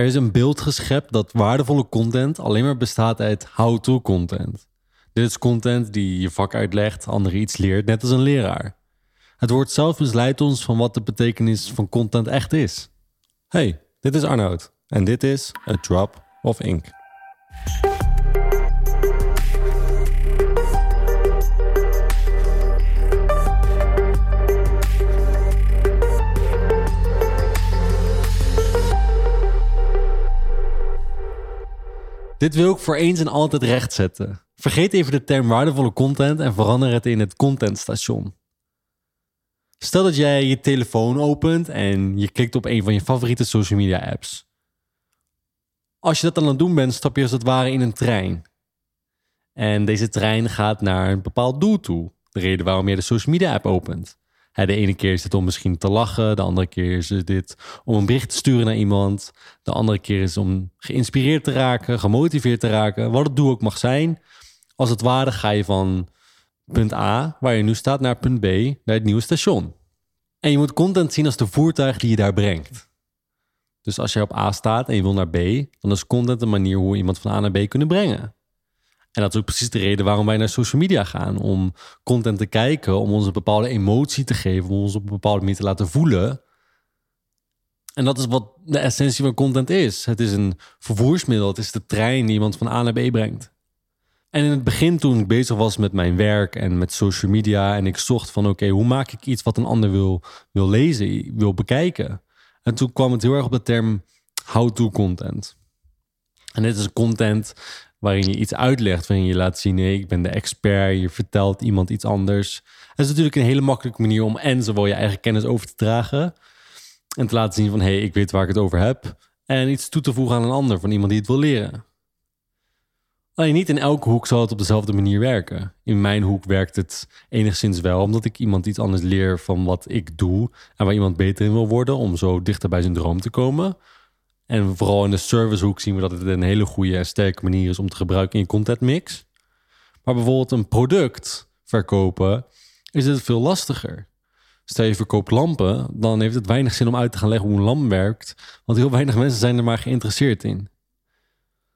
Er is een beeld geschept dat waardevolle content alleen maar bestaat uit how-to content. Dit is content die je vak uitlegt, anderen iets leert, net als een leraar. Het woord zelf misleidt ons van wat de betekenis van content echt is. Hey, dit is Arnoud en dit is A Drop of Ink. Dit wil ik voor eens en altijd rechtzetten. Vergeet even de term waardevolle content en verander het in het contentstation. Stel dat jij je telefoon opent en je klikt op een van je favoriete social media apps. Als je dat aan het doen bent, stap je als het ware in een trein. En deze trein gaat naar een bepaald doel toe. De reden waarom je de social media app opent. De ene keer is het om misschien te lachen, de andere keer is het dit om een bericht te sturen naar iemand, de andere keer is om geïnspireerd te raken, gemotiveerd te raken, wat het doel ook mag zijn. Als het ware ga je van punt A, waar je nu staat, naar punt B, naar het nieuwe station. En je moet content zien als de voertuig die je daar brengt. Dus als je op A staat en je wil naar B, dan is content een manier hoe iemand van A naar B kunnen brengen. En dat is ook precies de reden waarom wij naar social media gaan. Om content te kijken, om ons een bepaalde emotie te geven, om ons op een bepaalde manier te laten voelen. En dat is wat de essentie van content is. Het is een vervoersmiddel, het is de trein die iemand van A naar B brengt. En in het begin, toen ik bezig was met mijn werk en met social media, en ik zocht van: oké, hoe maak ik iets wat een ander wil, wil lezen, wil bekijken? En toen kwam het heel erg op de term how-to content. En dit is content waarin je iets uitlegt, waarin je laat zien: nee, ik ben de expert, je vertelt iemand iets anders. Het is natuurlijk een hele makkelijke manier om en zowel je eigen kennis over te dragen en te laten zien van: hé, hey, ik weet waar ik het over heb. En iets toe te voegen aan een ander, van iemand die het wil leren. Alleen niet in elke hoek zal het op dezelfde manier werken. In mijn hoek werkt het enigszins wel, omdat ik iemand iets anders leer van wat ik doe en waar iemand beter in wil worden om zo dichter bij zijn droom te komen. En vooral in de servicehoek zien we dat het een hele goede en sterke manier is om te gebruiken in je content mix. Maar bijvoorbeeld een product verkopen is het veel lastiger. Stel je verkoopt lampen, dan heeft het weinig zin om uit te gaan leggen hoe een lamp werkt, want heel weinig mensen zijn er maar geïnteresseerd in.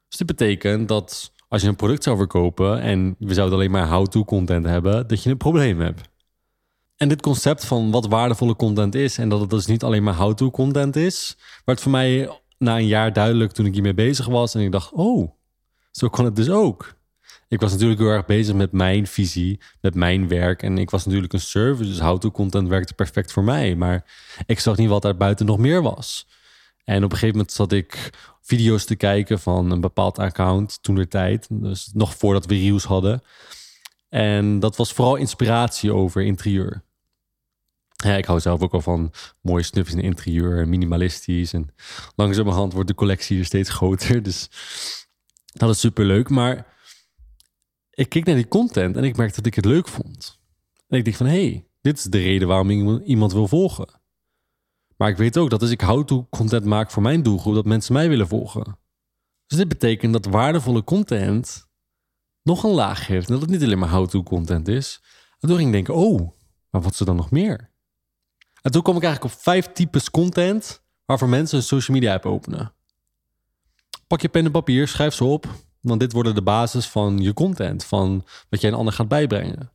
Dus dit betekent dat als je een product zou verkopen en we zouden alleen maar how-to content hebben, dat je een probleem hebt. En dit concept van wat waardevolle content is en dat het dus niet alleen maar how-to content is, werd voor mij na een jaar duidelijk toen ik hiermee bezig was. En ik dacht, oh, zo kan het dus ook. Ik was natuurlijk heel erg bezig met mijn visie, met mijn werk. En ik was natuurlijk een service, dus how-to content werkte perfect voor mij. Maar ik zag niet wat daar buiten nog meer was. En op een gegeven moment zat ik video's te kijken van een bepaald account toen de tijd. Dus nog voordat we reels hadden. En dat was vooral inspiratie over interieur. Ja, ik hou zelf ook al van mooie snufjes in interieur, minimalistisch. En langzamerhand wordt de collectie er steeds groter. Dus dat is super leuk. Maar ik keek naar die content en ik merkte dat ik het leuk vond. En ik dacht van, hé, hey, dit is de reden waarom iemand wil volgen. Maar ik weet ook dat als ik how-to content maak voor mijn doelgroep, dat mensen mij willen volgen. Dus dit betekent dat waardevolle content nog een laag heeft. En dat het niet alleen maar how-to content is. En toen ging ik denken, oh, maar wat er dan nog meer? En toen kwam ik eigenlijk op vijf types content waarvoor mensen een social media app openen. Pak je pen en papier, schrijf ze op. Want dit worden de basis van je content, van wat jij een ander gaat bijbrengen.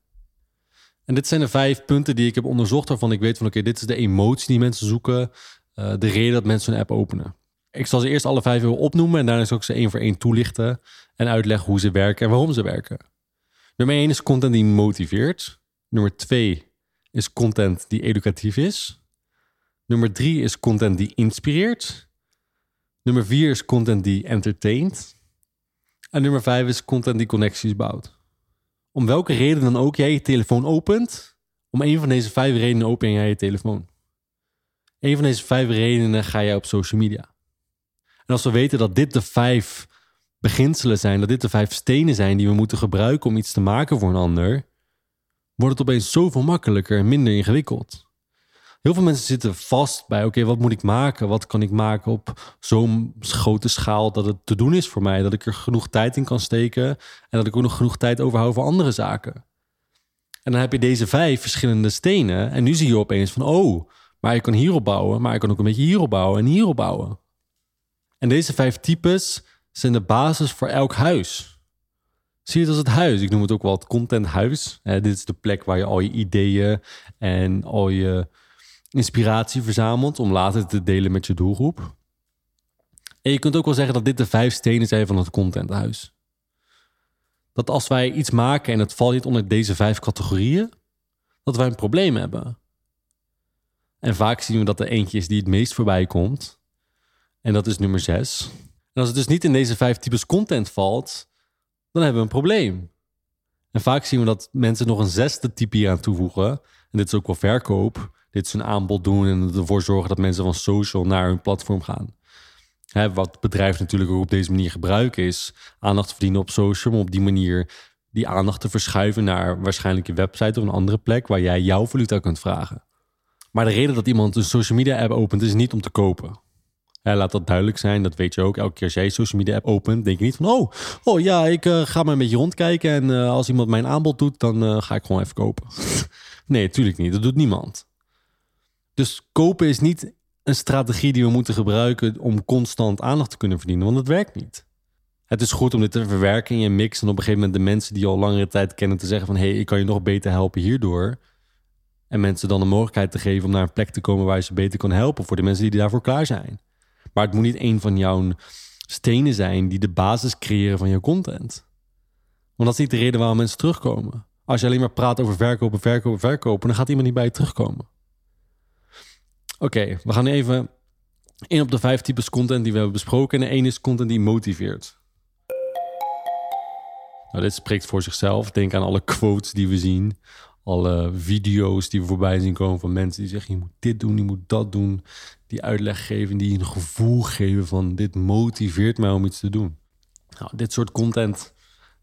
En dit zijn de vijf punten die ik heb onderzocht waarvan ik weet van oké, dit is de emotie die mensen zoeken, uh, de reden dat mensen een app openen. Ik zal ze eerst alle vijf even opnoemen en daarna zal ik ze één voor één toelichten en uitleggen hoe ze werken en waarom ze werken. Nummer één is content die motiveert. Nummer twee is content die educatief is. Nummer drie is content die inspireert. Nummer vier is content die entertaint. En nummer vijf is content die connecties bouwt. Om welke reden dan ook jij je telefoon opent, om een van deze vijf redenen open jij je telefoon. Een van deze vijf redenen ga jij op social media. En als we weten dat dit de vijf beginselen zijn, dat dit de vijf stenen zijn die we moeten gebruiken om iets te maken voor een ander, wordt het opeens zoveel makkelijker en minder ingewikkeld. Heel veel mensen zitten vast bij: oké, wat moet ik maken? Wat kan ik maken op zo'n grote schaal dat het te doen is voor mij? Dat ik er genoeg tijd in kan steken en dat ik ook nog genoeg tijd overhoud voor andere zaken. En dan heb je deze vijf verschillende stenen. En nu zie je opeens van: oh, maar ik kan hierop bouwen, maar ik kan ook een beetje hierop bouwen en hierop bouwen. En deze vijf types zijn de basis voor elk huis. Zie het als het huis. Ik noem het ook wel het contenthuis. dit is de plek waar je al je ideeën en al je inspiratie verzamelt om later te delen met je doelgroep. En je kunt ook wel zeggen dat dit de vijf stenen zijn van het contenthuis. Dat als wij iets maken en het valt niet onder deze vijf categorieën, dat wij een probleem hebben. En vaak zien we dat er eentje is die het meest voorbij komt. En dat is nummer zes. En als het dus niet in deze vijf types content valt, dan hebben we een probleem. En vaak zien we dat mensen nog een zesde type hier aan toevoegen. En dit is ook wel verkoop. Dit is een aanbod doen en ervoor zorgen dat mensen van social naar hun platform gaan. Hè, wat bedrijven natuurlijk ook op deze manier gebruiken is aandacht verdienen op social, om op die manier die aandacht te verschuiven naar waarschijnlijk je website of een andere plek waar jij jouw valuta kunt vragen. Maar de reden dat iemand een social media app opent is niet om te kopen. Laat dat duidelijk zijn, dat weet je ook. Elke keer als jij social media app opent, denk je niet van... oh, oh ja, ik uh, ga maar een beetje rondkijken... en uh, als iemand mijn aanbod doet, dan uh, ga ik gewoon even kopen. nee, natuurlijk niet. Dat doet niemand. Dus kopen is niet een strategie die we moeten gebruiken... om constant aandacht te kunnen verdienen, want dat werkt niet. Het is goed om dit te verwerken in je mix... en op een gegeven moment de mensen die je al langere tijd kennen... te zeggen van, hé, hey, ik kan je nog beter helpen hierdoor... En mensen dan de mogelijkheid te geven om naar een plek te komen waar je ze beter kan helpen voor de mensen die daarvoor klaar zijn. Maar het moet niet een van jouw stenen zijn die de basis creëren van je content. Want dat is niet de reden waarom mensen terugkomen. Als je alleen maar praat over verkopen, verkopen, verkopen, dan gaat iemand niet bij je terugkomen. Oké, we gaan even in op de vijf types content die we hebben besproken. En de ene is content die motiveert. Nou, dit spreekt voor zichzelf. Denk aan alle quotes die we zien alle video's die we voorbij zien komen van mensen die zeggen: je moet dit doen, je moet dat doen. Die uitleg geven, die een gevoel geven van dit motiveert mij om iets te doen. Nou, dit soort content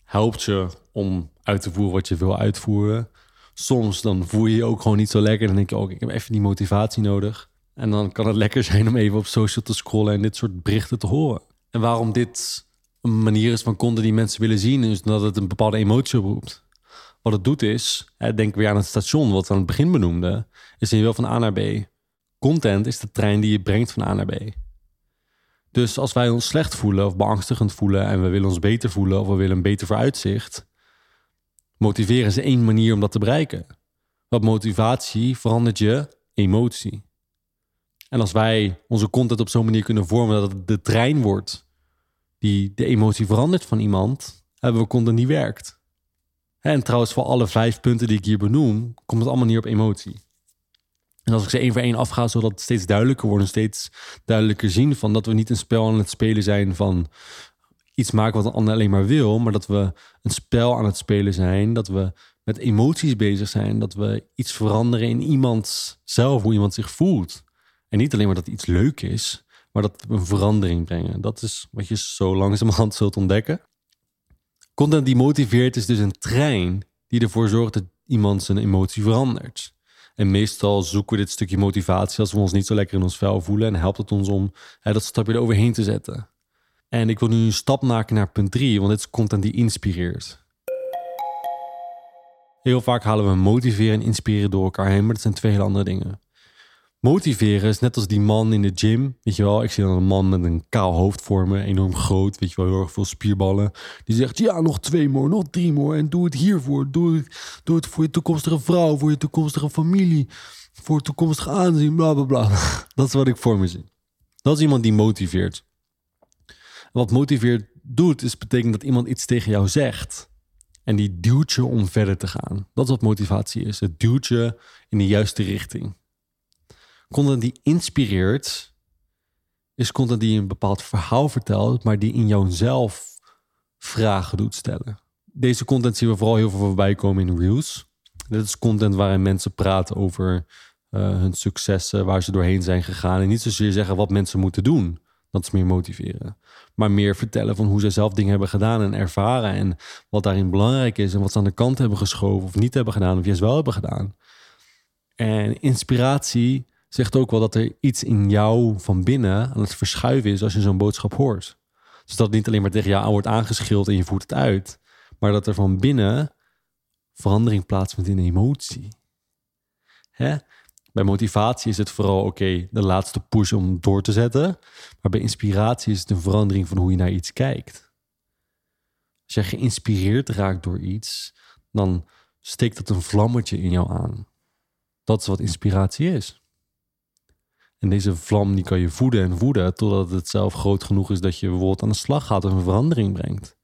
helpt je om uit te voeren wat je wil uitvoeren. Soms dan voel je je ook gewoon niet zo lekker. Dan denk je ook, ik heb even die motivatie nodig. En dan kan het lekker zijn om even op social te scrollen en dit soort berichten te horen. En waarom dit een manier is van content die mensen willen zien, is dat het een bepaalde emotie oproept. Wat het doet is, denk weer aan het station wat we aan het begin benoemden, is je wil van A naar B. Content is de trein die je brengt van A naar B. Dus als wij ons slecht voelen of beangstigend voelen en we willen ons beter voelen of we willen een beter vooruitzicht, motiveren is één manier om dat te bereiken. Wat motivatie verandert je emotie. En als wij onze content op zo'n manier kunnen vormen dat het de trein wordt die de emotie verandert van iemand, hebben we content die werkt. En trouwens, voor alle vijf punten die ik hier benoem, komt het allemaal neer op emotie. En als ik ze één voor één afga, zodat het steeds duidelijker wordt, steeds duidelijker zien van dat we niet een spel aan het spelen zijn van iets maken wat een ander alleen maar wil, maar dat we een spel aan het spelen zijn, dat we met emoties bezig zijn, dat we iets veranderen in iemand zelf, hoe iemand zich voelt. En niet alleen maar dat iets leuk is, maar dat we een verandering brengen. Dat is wat je zo langzamerhand zult ontdekken. Content die motiveert is dus een trein die ervoor zorgt dat iemand zijn emotie verandert. En meestal zoeken we dit stukje motivatie als we ons niet zo lekker in ons vel voelen. En helpt het ons om hè, dat stapje eroverheen te zetten. En ik wil nu een stap maken naar punt 3, want dit is content die inspireert. Heel vaak halen we motiveren en inspireren door elkaar heen, maar dat zijn twee hele andere dingen. Motiveren is net als die man in de gym. Weet je wel, ik zie dan een man met een kaal hoofd voor me, enorm groot, weet je wel, heel erg veel spierballen. Die zegt, ja, nog twee more, nog drie more. En doe het hiervoor. Doe het, voor je toekomstige vrouw, voor je toekomstige familie, voor toekomstig aanzien, bla bla bla. Dat is wat ik voor me zie. Dat is iemand die motiveert. wat motiveert doet, is betekent dat iemand iets tegen jou zegt. En die duwt je om verder te gaan. Dat is wat motivatie is. Het duwt je in de juiste richting. Content die inspireert, is content die een bepaald verhaal vertelt, maar die in jouzelf vragen doet stellen. Deze content zien we vooral heel veel voorbij komen in Reels. Dit is content waarin mensen praten over uh, hun successen, waar ze doorheen zijn gegaan. En niet zozeer zeggen wat mensen moeten doen. Dat is meer motiveren. Maar meer vertellen van hoe ze zelf dingen hebben gedaan en ervaren. En wat daarin belangrijk is en wat ze aan de kant hebben geschoven of niet hebben gedaan of juist wel hebben gedaan. En inspiratie zegt ook wel dat er iets in jou van binnen aan het verschuiven is als je zo'n boodschap hoort. Dus dat het niet alleen maar tegen jou wordt aangeschild en je voert het uit, maar dat er van binnen verandering plaatsvindt in emotie. Hè? Bij motivatie is het vooral oké, de laatste push om door te zetten. Maar bij inspiratie is het een verandering van hoe je naar iets kijkt. Als je geïnspireerd raakt door iets, dan steekt dat een vlammetje in jou aan. Dat is wat inspiratie is. En deze vlam die kan je voeden en voeden totdat het zelf groot genoeg is dat je bijvoorbeeld aan de slag gaat of een verandering brengt.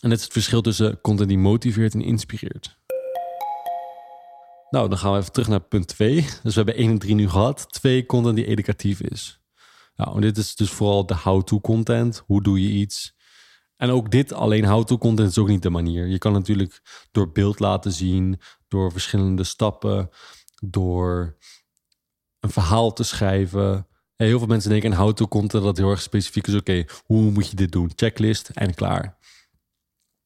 En dit is het verschil tussen content die motiveert en inspireert. Nou, dan gaan we even terug naar punt 2. Dus we hebben 1 en 3 nu gehad. 2, content die educatief is. Nou, dit is dus vooral de how-to content. Hoe doe je iets? En ook dit alleen how-to content is ook niet de manier. Je kan natuurlijk door beeld laten zien, door verschillende stappen, door een verhaal te schrijven. Heel veel mensen denken aan how-to content dat heel erg specifiek is. Oké, hoe moet je dit doen? Checklist en klaar.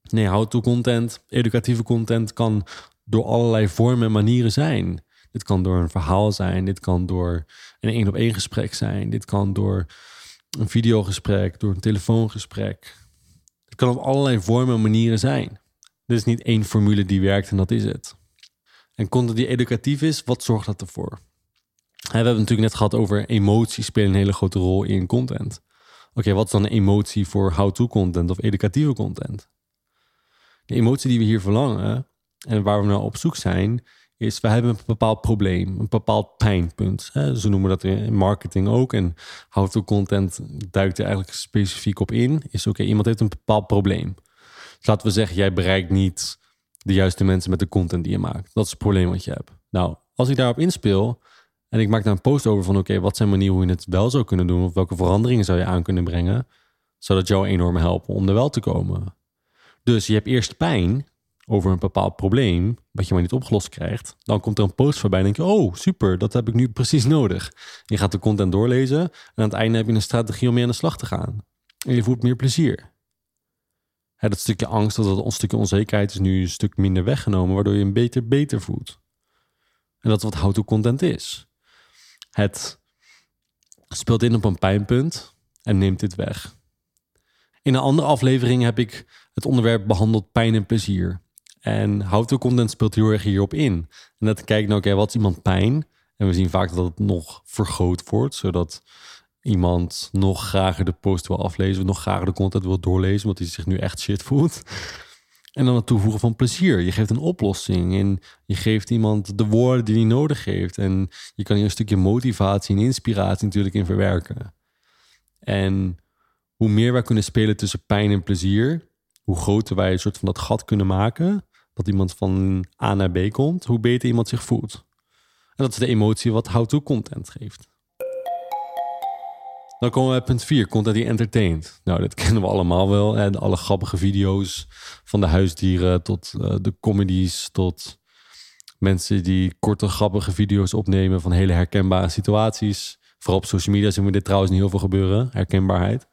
Nee, how-to content, educatieve content kan door allerlei vormen en manieren zijn. Dit kan door een verhaal zijn, dit kan door een één op één gesprek zijn, dit kan door een videogesprek, door een telefoongesprek. Het kan op allerlei vormen en manieren zijn. Er is niet één formule die werkt en dat is het. En content die educatief is, wat zorgt dat ervoor? We hebben het natuurlijk net gehad over emoties spelen een hele grote rol in content. Oké, wat is dan een emotie voor how-to content of educatieve content? De emotie die we hier verlangen en waar we naar op zoek zijn, is we hebben een bepaald probleem, een bepaald pijnpunt. Ze noemen dat in marketing ook. En how-to content duikt er eigenlijk specifiek op in. Is oké, iemand heeft een bepaald probleem. Dus laten we zeggen, jij bereikt niet de juiste mensen met de content die je maakt. Dat is het probleem wat je hebt. Nou, als ik daarop inspeel en ik maak daar een post over van oké, wat zijn manieren hoe je het wel zou kunnen doen? Of welke veranderingen zou je aan kunnen brengen? Zodat jou enorm helpen om er wel te komen. Dus je hebt eerst pijn over een bepaald probleem, wat je maar niet opgelost krijgt. Dan komt er een post voorbij en denk je, oh super, dat heb ik nu precies nodig. Je gaat de content doorlezen en aan het einde heb je een strategie om mee aan de slag te gaan. En je voelt meer plezier. dat stukje angst, dat, dat stukje onzekerheid is nu een stuk minder weggenomen, waardoor je een beter beter voelt. En dat is wat how-to content is. Het speelt in op een pijnpunt en neemt dit weg. In een andere aflevering heb ik het onderwerp behandeld pijn en plezier. En how-to content speelt heel erg hierop in. En dat kijkt naar, oké, wat is iemand pijn? En we zien vaak dat het nog vergroot wordt, zodat iemand nog grager de post wil aflezen, nog grager de content wil doorlezen, omdat hij zich nu echt shit voelt. En dan het toevoegen van plezier. Je geeft een oplossing en je geeft iemand de woorden die hij nodig heeft. En je kan hier een stukje motivatie en inspiratie natuurlijk in verwerken. En hoe meer wij kunnen spelen tussen pijn en plezier, hoe groter wij een soort van dat gat kunnen maken, dat iemand van A naar B komt, hoe beter iemand zich voelt. En dat is de emotie wat how-to content geeft. Dan komen we bij punt 4, content die entertaint. Nou, dat kennen we allemaal wel. En alle grappige video's van de huisdieren tot uh, de comedies, tot mensen die korte grappige video's opnemen van hele herkenbare situaties. Vooral op social media zien we dit trouwens niet heel veel gebeuren, herkenbaarheid.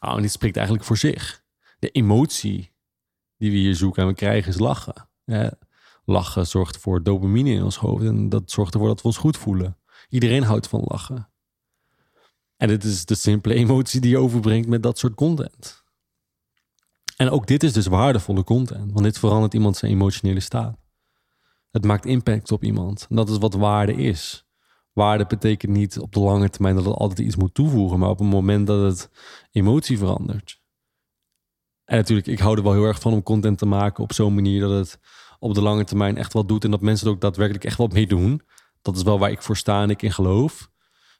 Oh, en dit spreekt eigenlijk voor zich. De emotie die we hier zoeken en we krijgen is lachen. Lachen zorgt voor dopamine in ons hoofd en dat zorgt ervoor dat we ons goed voelen. Iedereen houdt van lachen. En dit is de simpele emotie die je overbrengt met dat soort content. En ook dit is dus waardevolle content, want dit verandert iemand zijn emotionele staat. Het maakt impact op iemand. En dat is wat waarde is waarde betekent niet op de lange termijn dat het altijd iets moet toevoegen, maar op het moment dat het emotie verandert. En natuurlijk, ik hou er wel heel erg van om content te maken op zo'n manier dat het op de lange termijn echt wat doet en dat mensen er ook daadwerkelijk echt wat mee doen. Dat is wel waar ik voor sta en ik in geloof.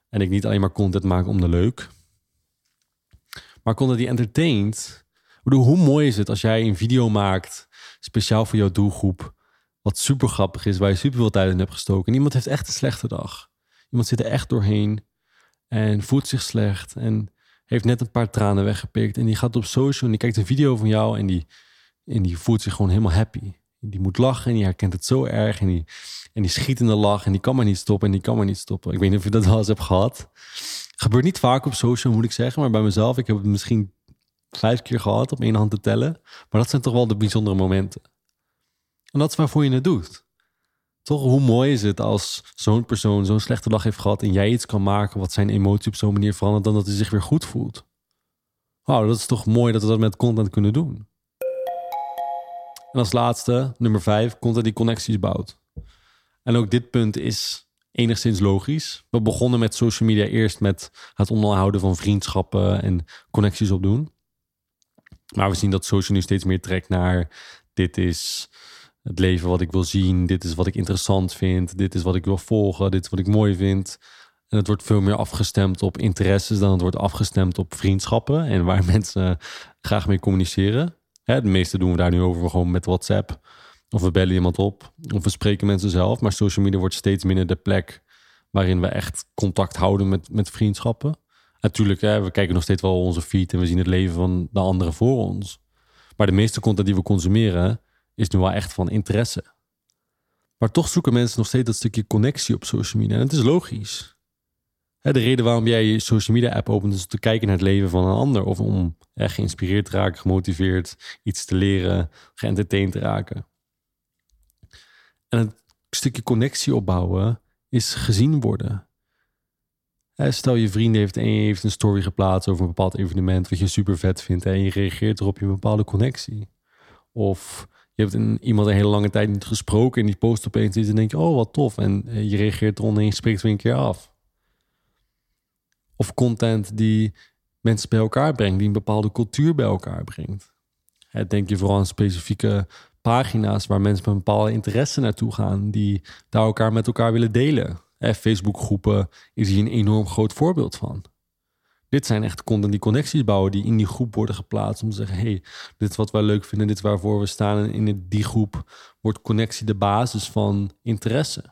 En ik niet alleen maar content maak om de leuk. Maar content die entertaint. Ik bedoel, hoe mooi is het als jij een video maakt, speciaal voor jouw doelgroep, wat super grappig is, waar je super veel tijd in hebt gestoken. En iemand heeft echt een slechte dag. Iemand zit er echt doorheen en voelt zich slecht en heeft net een paar tranen weggepikt. En die gaat op social en die kijkt een video van jou en die, en die voelt zich gewoon helemaal happy. Die moet lachen en die herkent het zo erg en die, en die schiet in de lach en die kan maar niet stoppen en die kan maar niet stoppen. Ik weet niet of je dat wel eens hebt gehad. Gebeurt niet vaak op social, moet ik zeggen, maar bij mezelf, ik heb het misschien vijf keer gehad op één hand te tellen. Maar dat zijn toch wel de bijzondere momenten. En dat is waarvoor je het doet. Toch, hoe mooi is het als zo'n persoon zo'n slechte dag heeft gehad en jij iets kan maken wat zijn emotie op zo'n manier verandert dan dat hij zich weer goed voelt. Wauw, dat is toch mooi dat we dat met content kunnen doen. En als laatste, nummer vijf, content die connecties bouwt. En ook dit punt is enigszins logisch. We begonnen met social media eerst met het onderhouden van vriendschappen en connecties opdoen. Maar we zien dat social nu steeds meer trekt naar dit is het leven wat ik wil zien, dit is wat ik interessant vind, dit is wat ik wil volgen, dit is wat ik mooi vind. En het wordt veel meer afgestemd op interesses dan het wordt afgestemd op vriendschappen en waar mensen graag mee communiceren. Hè, de meeste doen we daar nu over gewoon met WhatsApp. Of we bellen iemand op. Of we spreken mensen zelf. Maar social media wordt steeds minder de plek waarin we echt contact houden met, met vriendschappen. Natuurlijk, hè, we kijken nog steeds wel onze feed en we zien het leven van de anderen voor ons. Maar de meeste content die we consumeren is nu wel echt van interesse. Maar toch zoeken mensen nog steeds dat stukje connectie op social media. En het is logisch. De reden waarom jij je social media app opent is om te kijken naar het leven van een ander. Of om hè, geïnspireerd te raken, gemotiveerd, iets te leren, geëntertained te raken. En het stukje connectie opbouwen is gezien worden. Stel je vriend heeft, een, heeft een story geplaatst over een bepaald evenement wat je super vet vindt en je reageert erop je een bepaalde connectie. Of je hebt een, iemand een hele lange tijd niet gesproken en die post opeens iets en denk je, oh wat tof. En je reageert eronder en je spreekt weer een keer af. Of content die mensen bij elkaar brengt, die een bepaalde cultuur bij elkaar brengt. Denk je vooral aan specifieke pagina's waar mensen met een bepaalde interesse naartoe gaan, die daar elkaar met elkaar willen delen. Facebookgroepen is hier een enorm groot voorbeeld van. Dit zijn echt content die connecties bouwen, die in die groep worden geplaatst om te zeggen: hey, dit is wat wij leuk vinden, dit waarvoor we staan. En in die groep wordt connectie de basis van interesse.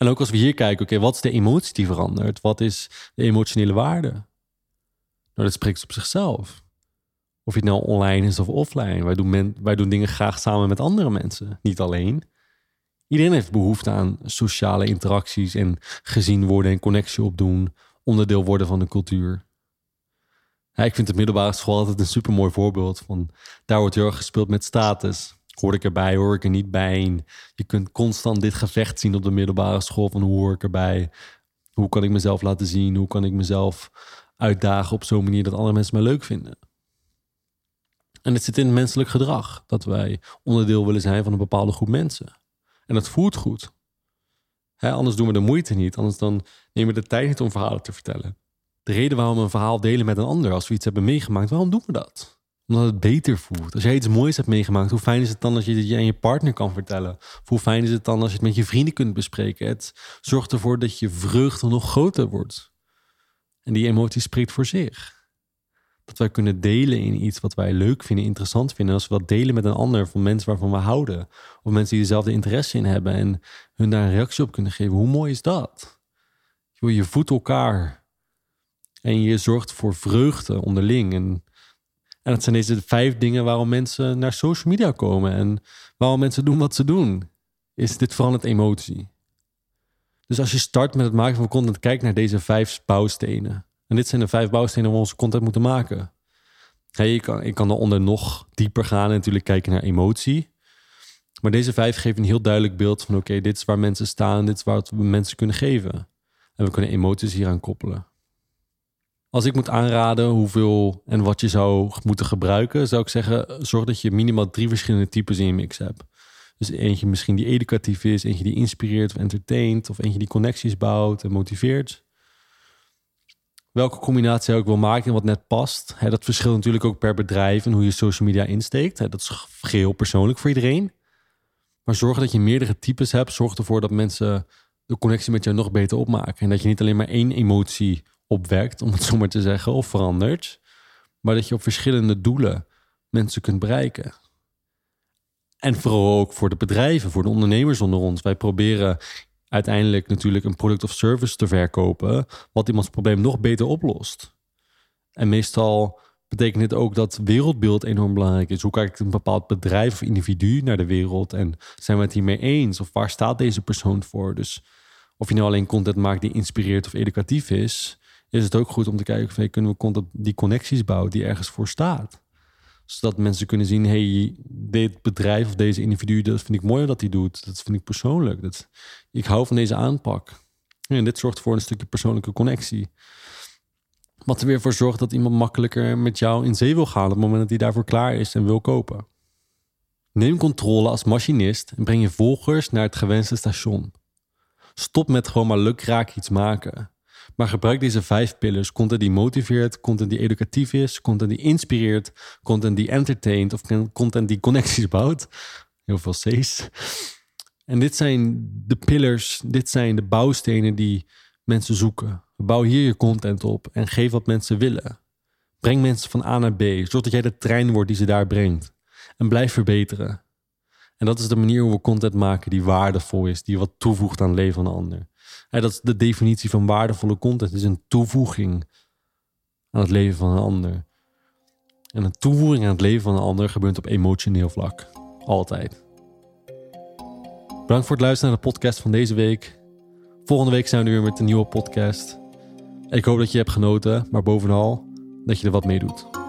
En ook als we hier kijken, oké, wat is de emotie die verandert? Wat is de emotionele waarde? Nou, dat spreekt op zichzelf. Of het nou online is of offline. Wij doen, wij doen dingen graag samen met andere mensen, niet alleen. Iedereen heeft behoefte aan sociale interacties en gezien worden en connectie opdoen, onderdeel worden van de cultuur. Ja, ik vind de middelbare school altijd een super mooi voorbeeld van. Daar wordt heel erg gespeeld met status. Hoor ik erbij, hoor ik er niet bij? je kunt constant dit gevecht zien op de middelbare school van hoe hoor ik erbij? Hoe kan ik mezelf laten zien? Hoe kan ik mezelf uitdagen op zo'n manier dat andere mensen me leuk vinden? En het zit in menselijk gedrag dat wij onderdeel willen zijn van een bepaalde groep mensen. En dat voelt goed. anders doen we de moeite niet. Anders dan nemen we de tijd niet om verhalen te vertellen. De reden waarom we een verhaal delen met een ander als we iets hebben meegemaakt, waarom doen we dat? Omdat het beter voelt. Als jij iets moois hebt meegemaakt, hoe fijn is het dan als je het aan je partner kan vertellen? Of hoe fijn is het dan als je het met je vrienden kunt bespreken? Het zorgt ervoor dat je vreugde nog groter wordt. En die emotie spreekt voor zich dat wij kunnen delen in iets wat wij leuk vinden, interessant vinden. als we dat delen met een ander van mensen waarvan we houden. Of mensen die dezelfde interesse in hebben en hun daar een reactie op kunnen geven. Hoe mooi is dat? Je voedt elkaar. En je zorgt voor vreugde onderling. En, en dat zijn deze vijf dingen waarom mensen naar social media komen. En waarom mensen doen wat ze doen. Is dit verandert emotie. Dus als je start met het maken van content, kijk naar deze vijf bouwstenen. En dit zijn de vijf bouwstenen waar onze content moeten maken. Hey, ik, kan, ik kan eronder nog dieper gaan en natuurlijk kijken naar emotie. Maar deze vijf geven een heel duidelijk beeld van: oké, dit is waar mensen staan, dit is wat we mensen kunnen geven. En we kunnen emoties hier aan koppelen. Als ik moet aanraden hoeveel en wat je zou moeten gebruiken, zou ik zeggen: zorg dat je minimaal drie verschillende types in je mix hebt. Dus eentje misschien die educatief is, eentje die inspireert of entertaint, of eentje die connecties bouwt en motiveert welke combinatie ook wil maken en wat net past. dat verschilt natuurlijk ook per bedrijf en hoe je social media insteekt. dat is geheel persoonlijk voor iedereen. Maar zorg dat je meerdere types hebt. Zorg ervoor dat mensen de connectie met jou nog beter opmaken. En dat je niet alleen maar één emotie opwekt, om het zo maar te zeggen, of verandert. Maar dat je op verschillende doelen mensen kunt bereiken. En vooral ook voor de bedrijven, voor de ondernemers onder ons. Wij proberen uiteindelijk natuurlijk een product of service te verkopen, wat iemands probleem nog beter oplost. En meestal betekent dit ook dat wereldbeeld enorm belangrijk is. Hoe kijkt een bepaald bedrijf of individu naar de wereld en zijn we het hiermee eens? Of waar staat deze persoon voor? Dus of je nou alleen content maakt die inspireert of educatief is, is het ook goed om te kijken of kunnen we die connecties bouwen die ergens voor staat zodat mensen kunnen zien, hey, dit bedrijf of deze individu, dat vind ik mooi wat hij doet. Dat vind ik persoonlijk. Dat, ik hou van deze aanpak. En dit zorgt voor een stukje persoonlijke connectie. Wat er weer voor zorgt dat iemand makkelijker met jou in zee wil gaan op het moment dat hij daarvoor klaar is en wil kopen. Neem controle als machinist en breng je volgers naar het gewenste station. Stop met gewoon maar lukraak iets maken. Maar gebruik deze vijf pillars: content die motiveert, content die educatief is, content die inspireert, content die entertaint of content die connecties bouwt. Heel veel C's. En dit zijn de pillars, dit zijn de bouwstenen die mensen zoeken. Bouw hier je content op en geef wat mensen willen. Breng mensen van A naar B, zodat jij de trein wordt die ze daar brengt. En blijf verbeteren. En dat is de manier hoe we content maken die waardevol is, die wat toevoegt aan het leven van een ander. Dat is de definitie van waardevolle content, het is een toevoeging aan het leven van een ander. En een toevoeging aan het leven van een ander gebeurt op emotioneel vlak. Altijd. Bedankt voor het luisteren naar de podcast van deze week. Volgende week zijn we weer met een nieuwe podcast. Ik hoop dat je hebt genoten, maar bovenal dat je er wat mee doet.